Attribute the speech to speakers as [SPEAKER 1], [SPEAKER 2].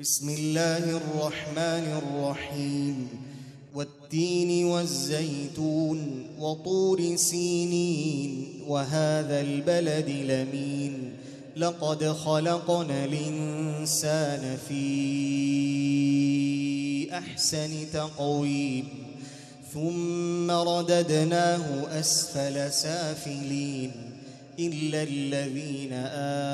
[SPEAKER 1] بسم الله الرحمن الرحيم. والتين والزيتون وطور سينين وهذا البلد لمين. لقد خلقنا الإنسان في أحسن تقويم. ثم رددناه أسفل سافلين. إلا الذين آمنوا